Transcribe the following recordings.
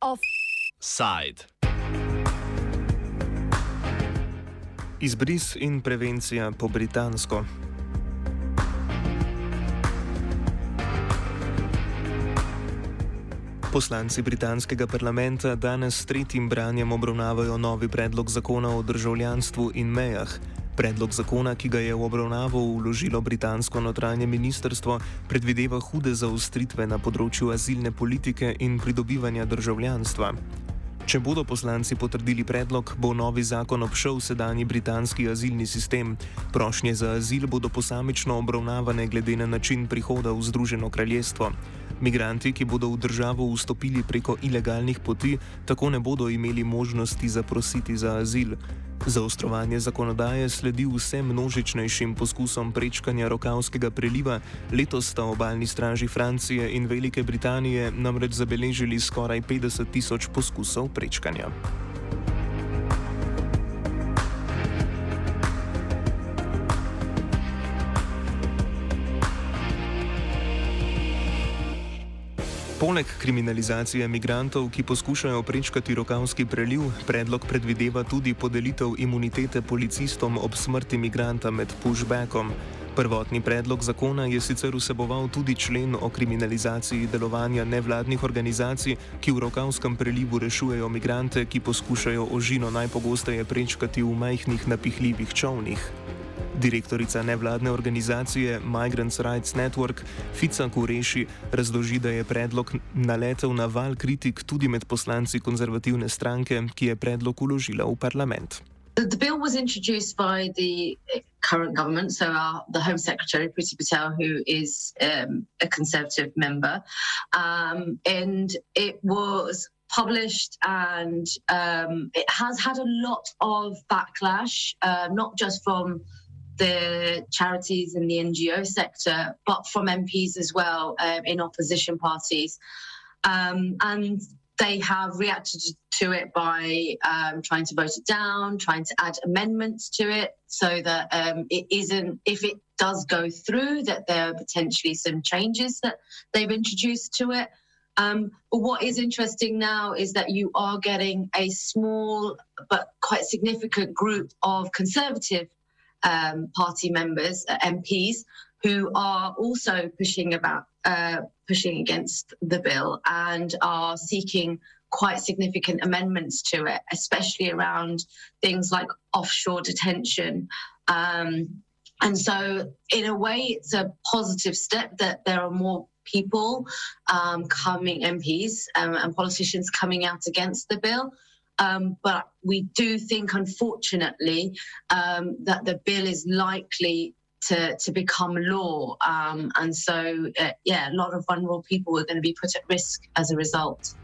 Offside. Izbris in prevencija po britansko. Poslanci britanskega parlamenta danes s tretjim branjem obravnavajo novi predlog zakona o državljanstvu in mejah. Predlog zakona, ki ga je v obravnavo vložilo britansko notranje ministrstvo, predvideva hude zaustritve na področju azilne politike in pridobivanja državljanstva. Če bodo poslanci potrdili predlog, bo novi zakon obšel sedanji britanski azilni sistem. Prošnje za azil bodo posamično obravnavane glede na način prihoda v Združeno kraljestvo. Migranti, ki bodo v državo vstopili preko ilegalnih poti, tako ne bodo imeli možnosti zaprositi za azil. Zaostrovanje zakonodaje sledi vse množičnejšim poskusom prečkanja Rokavskega preliva. Letos sta obaljni straži Francije in Velike Britanije namreč zabeležili skoraj 50 tisoč poskusov prečkanja. Poleg kriminalizacije migrantov, ki poskušajo prečkati rokavski preliv, predlog predvideva tudi podelitev imunitete policistom ob smrti migranta med pushbackom. Prvotni predlog zakona je sicer vseboval tudi člen o kriminalizaciji delovanja nevladnih organizacij, ki v rokavskem prelivu rešujejo migrante, ki poskušajo ožino najpogosteje prečkati v majhnih napihljivih čovnih. Direktorica nevladne organizacije Migrants Rights Network Fica Kureši razloži, da je predlog naletel na val kritik tudi med poslanci konzervativne stranke, ki je predlog uložila v parlament. The bill was introduced by the current government, so our, the Home Secretary, Priti Patel, who is um, a Conservative member. Um, and it was published and um, it has had a lot of backlash, uh, not just from the charities and the NGO sector, but from MPs as well um, in opposition parties. Um, and they have reacted to it by um, trying to vote it down, trying to add amendments to it so that um, it isn't, if it does go through, that there are potentially some changes that they've introduced to it. Um, but what is interesting now is that you are getting a small but quite significant group of conservative um, party members, uh, MPs, who are also pushing about uh, pushing against the bill and are seeking quite significant amendments to it, especially around things like offshore detention. Um, and so, in a way, it's a positive step that there are more people um, coming, MPs um, and politicians coming out against the bill. Um, but we do think, unfortunately, um, that the bill is likely to, to become law. Um, and so, uh, yeah, a lot of vulnerable people are going to be put at risk as a result.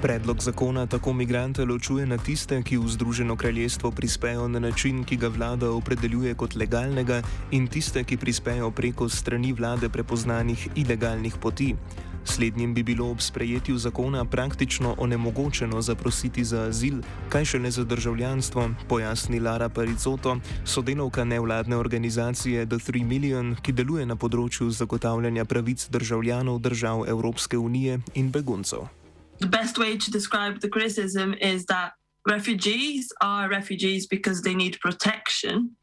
Predlog zakona tako migrante ločuje na tiste, ki v Združeno kraljestvo prispejo na način, ki ga vlada opredeljuje kot legalnega, in tiste, ki prispejo preko strani vlade prepoznanih ilegalnih poti. Slednjim bi bilo ob sprejetju zakona praktično onemogočeno zaprositi za azil, kaj šele za državljanstvo, pojasni Lara Paricoto, sodelovka nevladne organizacije The Three Million, ki deluje na področju zagotavljanja pravic državljanov držav Evropske unije in beguncev. The best way to describe the criticism is that refugees are refugees because they need protection.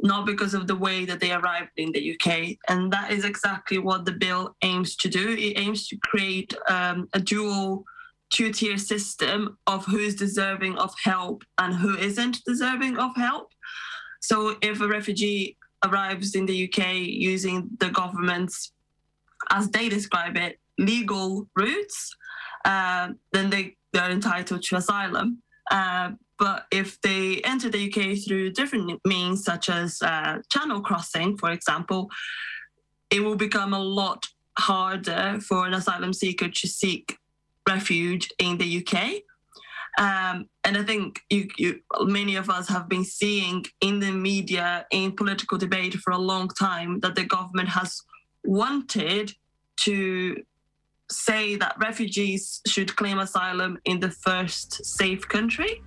Not because of the way that they arrived in the UK. And that is exactly what the bill aims to do. It aims to create um, a dual two tier system of who is deserving of help and who isn't deserving of help. So if a refugee arrives in the UK using the government's, as they describe it, legal routes, uh, then they, they're entitled to asylum. Uh, but if they enter the UK through different means, such as uh, channel crossing, for example, it will become a lot harder for an asylum seeker to seek refuge in the UK. Um, and I think you, you, many of us have been seeing in the media, in political debate for a long time, that the government has wanted to say that refugees should claim asylum in the first safe country.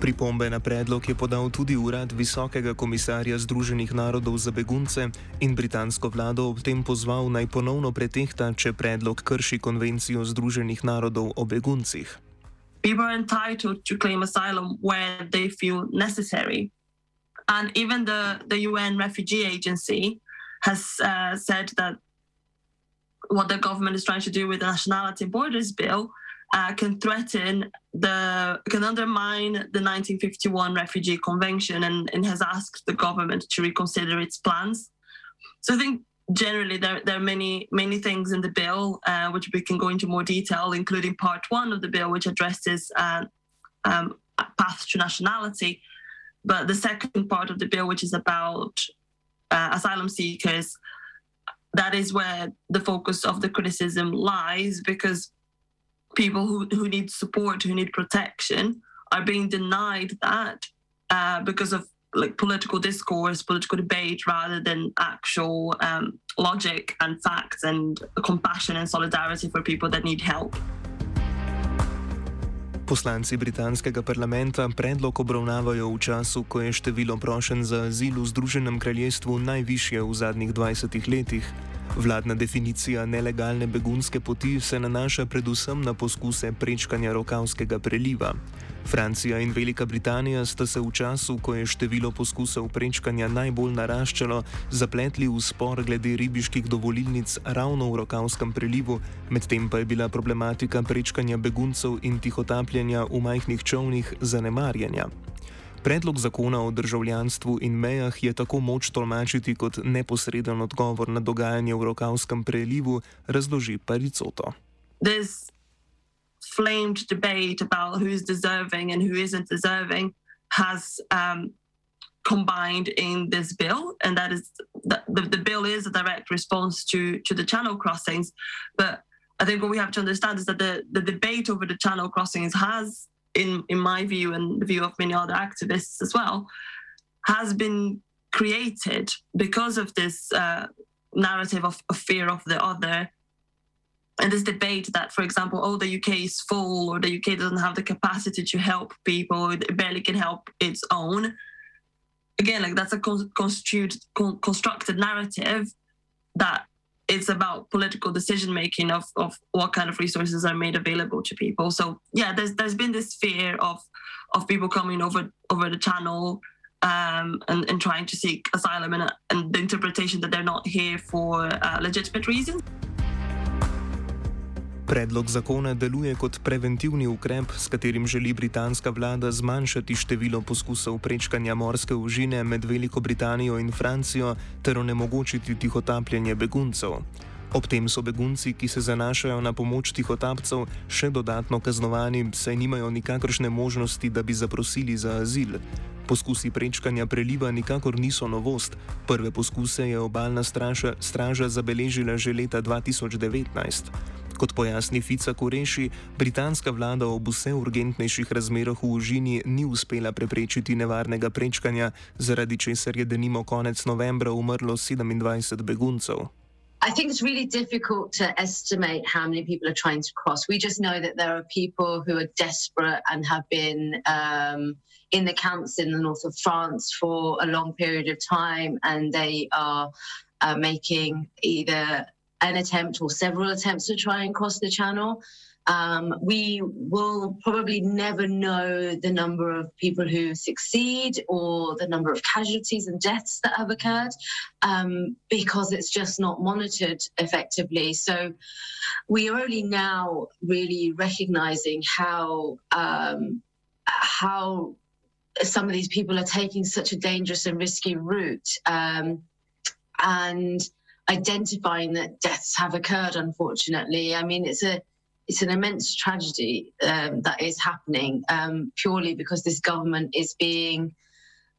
Pripombe na predlog je podal tudi urad Visokega komisarja Združenih narodov za begunce in britansko vlado ob tem pozval naj ponovno pretehta, če predlog krši konvencijo Združenih narodov o beguncih. People are entitled to claim asylum where they feel necessary. And even the, the UN Refugee Agency has uh, said that what the government is trying to do with the Nationality Borders Bill uh, can threaten the can undermine the 1951 Refugee Convention and, and has asked the government to reconsider its plans. So I think generally there, there are many many things in the bill uh, which we can go into more detail, including part one of the bill, which addresses uh, um, path to nationality. But the second part of the bill, which is about uh, asylum seekers, that is where the focus of the criticism lies because people who, who need support, who need protection, are being denied that uh, because of like political discourse, political debate, rather than actual um, logic and facts and compassion and solidarity for people that need help. Poslanci britanskega parlamenta predlog obravnavajo v času, ko je število prošen za azil v Združenem kraljestvu najvišje v zadnjih 20 letih. Vladna definicija nelegalne begunske poti se nanaša predvsem na poskuse prečkanja rokavskega preliva. Francija in Velika Britanija sta se v času, ko je število poskusov prečkanja najbolj naraščalo, zapletli v spor glede ribiških dovolilnic ravno v rokavskem prelivu, medtem pa je bila problematika prečkanja beguncev in tihotapljanja v majhnih čovnih zanemarjanja. Predlog zakona o državljanstvu in mejah je tako moč tolmačiti kot neposreden odgovor na dogajanje v Rokavskem prelivu, razloži Paricoto. Flamed debate about who's deserving and who isn't deserving has um, combined in this bill, and that is the, the, the bill is a direct response to to the channel crossings. But I think what we have to understand is that the the debate over the channel crossings has in in my view and the view of many other activists as well, has been created because of this uh, narrative of, of, fear of the other. And this debate that, for example, oh, the UK is full, or the UK doesn't have the capacity to help people, it barely can help its own. Again, like that's a con- con- constructed narrative that it's about political decision making of, of what kind of resources are made available to people. So yeah, there's there's been this fear of of people coming over over the channel um, and, and trying to seek asylum and, and the interpretation that they're not here for uh, legitimate reasons. Predlog zakona deluje kot preventivni ukrep, s katerim želi britanska vlada zmanjšati število poskusov prečkanja morske užine med Veliko Britanijo in Francijo ter onemogočiti tihotapljanje beguncev. Ob tem so begunci, ki se zanašajo na pomoč tihotapcev, še dodatno kaznovani, saj nimajo nikakršne možnosti, da bi zaprosili za azil. Poskusi prečkanja preliva nikakor niso novost. Prve poskuse je obaljna straža, straža zabeležila že leta 2019. Kot pojasni Fica Kureši, britanska vlada ob vse urgentnejših razmerah v užini ni uspela preprečiti nevarnega prečkanja, zaradi česar je denimo konec novembra umrlo 27 beguncev. I think it's really difficult to estimate how many people are trying to cross. We just know that there are people who are desperate and have been um, in the camps in the north of France for a long period of time, and they are uh, making either an attempt or several attempts to try and cross the channel. Um, we will probably never know the number of people who succeed or the number of casualties and deaths that have occurred um, because it's just not monitored effectively. So we are only now really recognizing how um, how some of these people are taking such a dangerous and risky route. Um, and identifying that deaths have occurred. Unfortunately, I mean it's a it's an immense tragedy um, that is happening um, purely because this government is being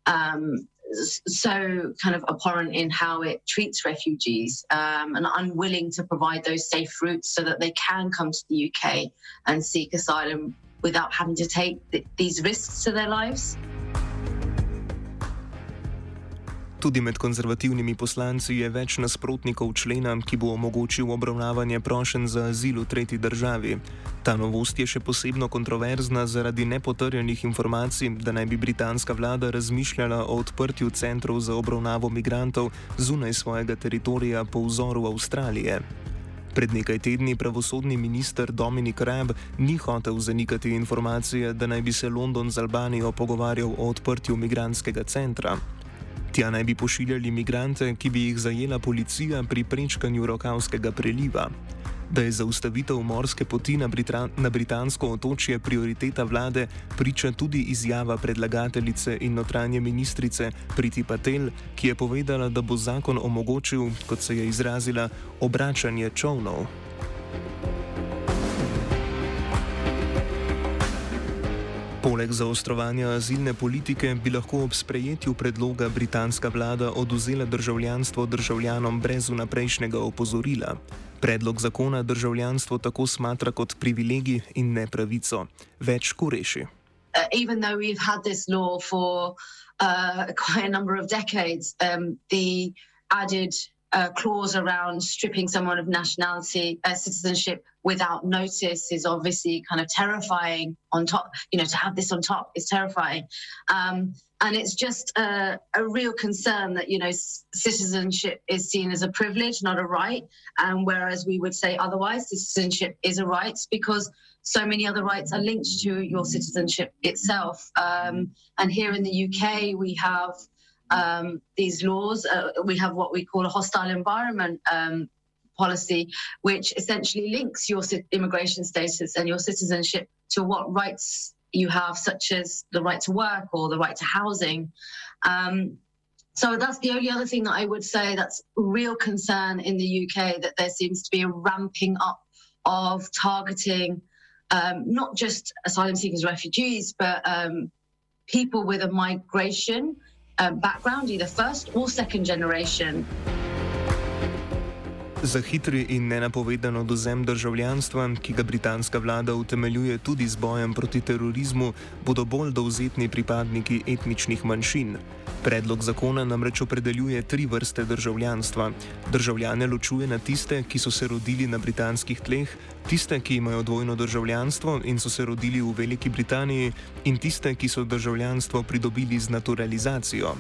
um, so kind of abhorrent in how it treats refugees um, and unwilling to provide those safe routes so that they can come to the UK and seek asylum without having to take th- these risks to their lives. Tudi med konzervativnimi poslanci je več nasprotnikov člena, ki bo omogočil obravnavanje prošen za azil v tretji državi. Ta novost je še posebno kontroverzna zaradi nepotrjenih informacij, da naj bi britanska vlada razmišljala o odprtju centrov za obravnavo migrantov zunaj svojega teritorija po vzoru Avstralije. Pred nekaj tedni pravosodni minister Dominik Rab ni hotel zanikati informacije, da naj bi se London z Albanijo pogovarjal o odprtju migranskega centra. Tja naj bi pošiljali imigrante, ki bi jih zajela policija pri prečkanju Rokavskega preliva. Da je zaustavitev morske poti na, Brita na britansko otočje prioriteta vlade, priča tudi izjava predlagateljice in notranje ministrice Priti Patel, ki je povedala, da bo zakon omogočil, kot se je izrazila, obračanje čovnov. Poleg zaostrovanja azilne politike bi lahko ob sprejetju predloga britanska vlada oduzela državljanstvo državljanom brez vnaprejšnjega opozorila. Predlog zakona državljanstvo tako smatra kot privilegij in ne pravico. Več kureši. Uh, even though we've had this law for uh, quite a number of decades, um, the added uh, clause around stripping someone of nationality, uh, citizenship without notice is obviously kind of terrifying. On top, you know, to have this on top is terrifying, um, and it's just a, a, real concern that you know citizenship is seen as a privilege, not a right, and whereas we would say otherwise, citizenship is a right because so many other rights are linked to your citizenship itself. Um, and here in the UK, we have um, these laws. Uh, we have what we call a hostile environment um, policy, which essentially links your immigration status and your citizenship to what rights you have, such as the right to work or the right to housing. Um, so that's the only other thing that I would say that's real concern in the UK that there seems to be a ramping up of targeting um, not just asylum seekers, refugees, but um, people with a migration um, background, either first or second generation. Za hitri in nenapovedano dozem državljanstva, ki ga britanska vlada utemeljuje tudi z bojem proti terorizmu, bodo bolj dovzetni pripadniki etničnih manjšin. Predlog zakona namreč opredeljuje tri vrste državljanstva. Državljane ločuje na tiste, ki so se rodili na britanskih tleh, tiste, ki imajo dvojno državljanstvo in so se rodili v Veliki Britaniji, in tiste, ki so državljanstvo pridobili z naturalizacijo.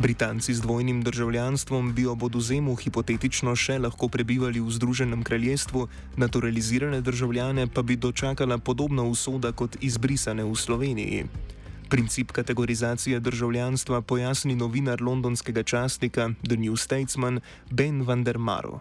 Britanci z dvojnim državljanstvom bi ob oduzemu hipotetično še lahko prebivali v Združenem kraljestvu, naturalizirane državljane pa bi dočakala podobna usoda kot izbrisane v Sloveniji. Princip kategorizacije državljanstva pojasni novinar londonskega časnika The New Statesman Ben van der Maro.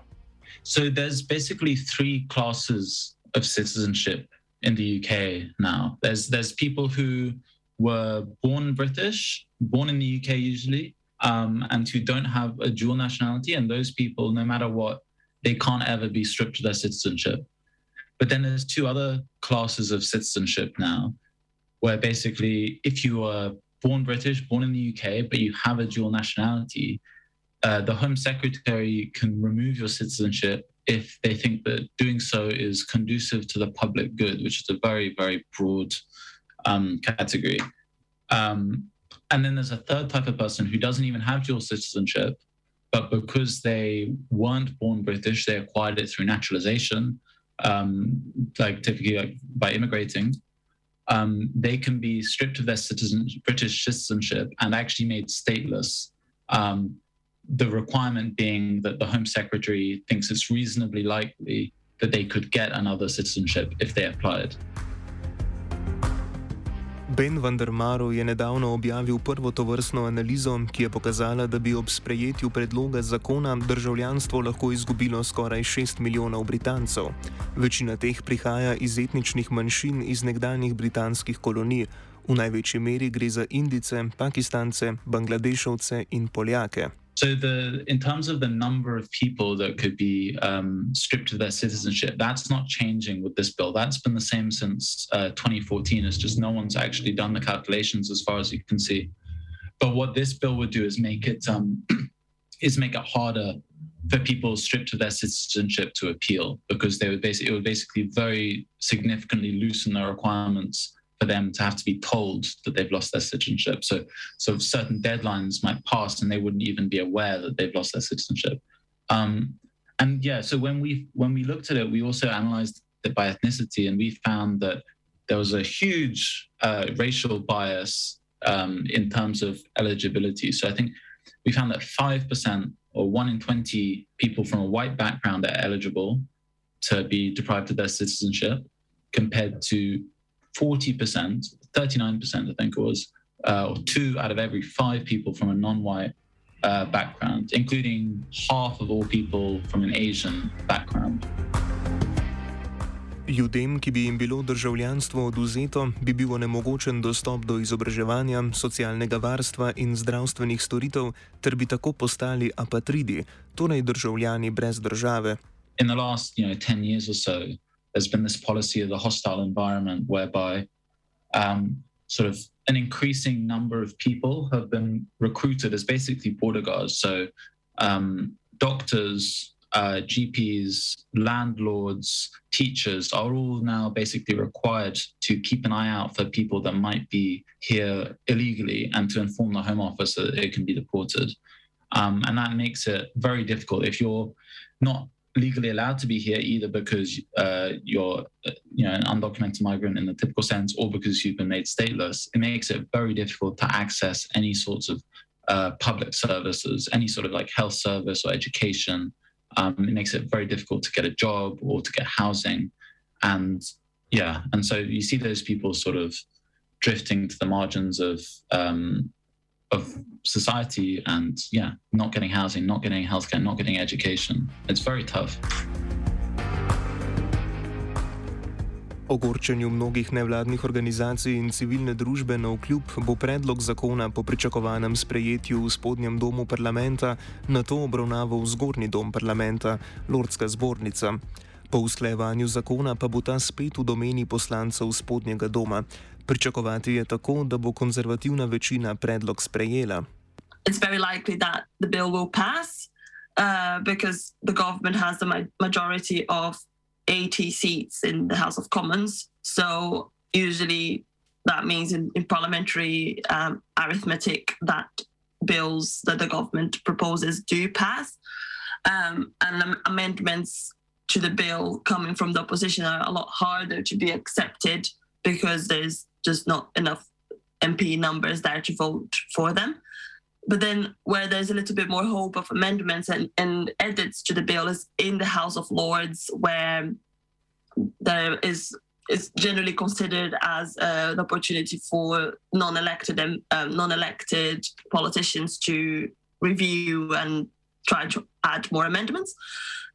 So there's basically three classes of citizenship in the UK now. There's there's people who were born British, born in the UK usually, um, and who don't have a dual nationality. And those people, no matter what, they can't ever be stripped of their citizenship. But then there's two other classes of citizenship now, where basically, if you are born British, born in the UK, but you have a dual nationality, uh, the Home Secretary can remove your citizenship if they think that doing so is conducive to the public good, which is a very, very broad um, category. Um, and then there's a third type of person who doesn't even have dual citizenship, but because they weren't born British, they acquired it through naturalization, um, like typically like by immigrating. Um, they can be stripped of their citizen, British citizenship and actually made stateless. Um, the requirement being that the Home Secretary thinks it's reasonably likely that they could get another citizenship if they applied. Ben van der Maro je nedavno objavil prvo tovrstno analizo, ki je pokazala, da bi ob sprejetju predloga zakona državljanstvo lahko izgubilo skoraj 6 milijonov Britancev. Večina teh prihaja iz etničnih manjšin iz nekdanjih britanskih kolonij. V največji meri gre za Indice, Pakistance, Bangladešovce in Poljake. So, the in terms of the number of people that could be um, stripped of their citizenship, that's not changing with this bill. That's been the same since uh, 2014. It's just no one's actually done the calculations as far as you can see. But what this bill would do is make it um, is make it harder for people stripped of their citizenship to appeal because they would basically it would basically very significantly loosen the requirements for them to have to be told that they've lost their citizenship. So, so certain deadlines might pass and they wouldn't even be aware that they've lost their citizenship. Um, and yeah, so when we when we looked at it, we also analyzed it by ethnicity, and we found that there was a huge uh, racial bias um, in terms of eligibility. So I think we found that five percent or one in twenty people from a white background are eligible to be deprived of their citizenship, compared to 40%, 39%, I think it was, uh, or two out of every five people from a non white uh, background, including half of all people from an Asian background. Ljudem, ki bi jim bilo državljanstvo oduzeto, bi bil onemogočen dostop do izobraževanja, socialnega varstva in zdravstvenih storitev, ter bi tako postali apatridi, torej državljani brez države. In the last, you know, 10 years or so, there's been this policy of the hostile environment whereby um, sort of an increasing number of people have been recruited as basically border guards. So um, doctors, uh, GPs, landlords, teachers are all now basically required to keep an eye out for people that might be here illegally and to inform the Home Office that it can be deported. Um, and that makes it very difficult if you're not legally allowed to be here either because uh, you're uh, you know an undocumented migrant in the typical sense or because you've been made stateless it makes it very difficult to access any sorts of uh, public services any sort of like health service or education. Um, it makes it very difficult to get a job or to get housing. And yeah and so you see those people sort of drifting to the margins of um, of society and yeah, not getting housing, not getting healthcare, not getting education. It's very tough. Ogorčenju mnogih nevladnih organizacij in civilne družbe na vkljub bo predlog zakona po pričakovanem sprejetju v spodnjem domu parlamenta na to obravnaval zgornji dom parlamenta, Lordska zbornica. Po usklajevanju zakona pa bo ta spet v domeni poslancev spodnjega doma. Pričakovati je tako, da bo konzervativna večina predlog sprejela. It's very likely that the bill will pass uh, because the government has the ma majority of 80 seats in the House of Commons. So usually that means in, in parliamentary um, arithmetic that bills that the government proposes do pass. Um, and um, amendments to the bill coming from the opposition are a lot harder to be accepted because there's just not enough MP numbers there to vote for them. But then, where there's a little bit more hope of amendments and, and edits to the bill is in the House of Lords, where there is is generally considered as uh, an opportunity for non-elected and um, non-elected politicians to review and try to add more amendments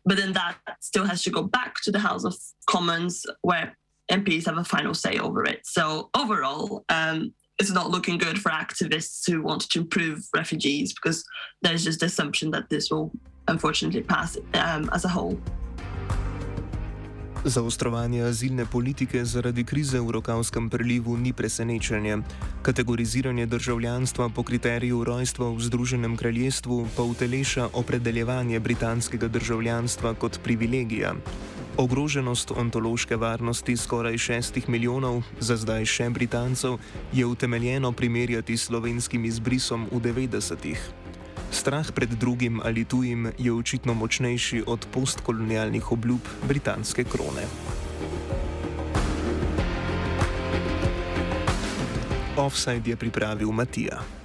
but then that still has to go back to the House of Commons where MPs have a final say over it. So overall, um, it's not looking good for activists who want to improve refugees because there's just the assumption that this will unfortunately pass um, as a whole. Zaostrovanje azilne politike zaradi krize v Rokavskem prelivu ni presenečenje. Kategoriziranje državljanstva po kriteriju rojstva v Združenem kraljestvu pa uteleša opredeljevanje britanskega državljanstva kot privilegija. Ogroženost ontološke varnosti skoraj šestih milijonov, za zdaj še Britancev, je utemeljeno primerjati s slovenskim izbrisom v 90-ih. Strah pred drugim ali tujim je očitno močnejši od postkolonialnih obljub britanske krone. Offside je pripravil Matija.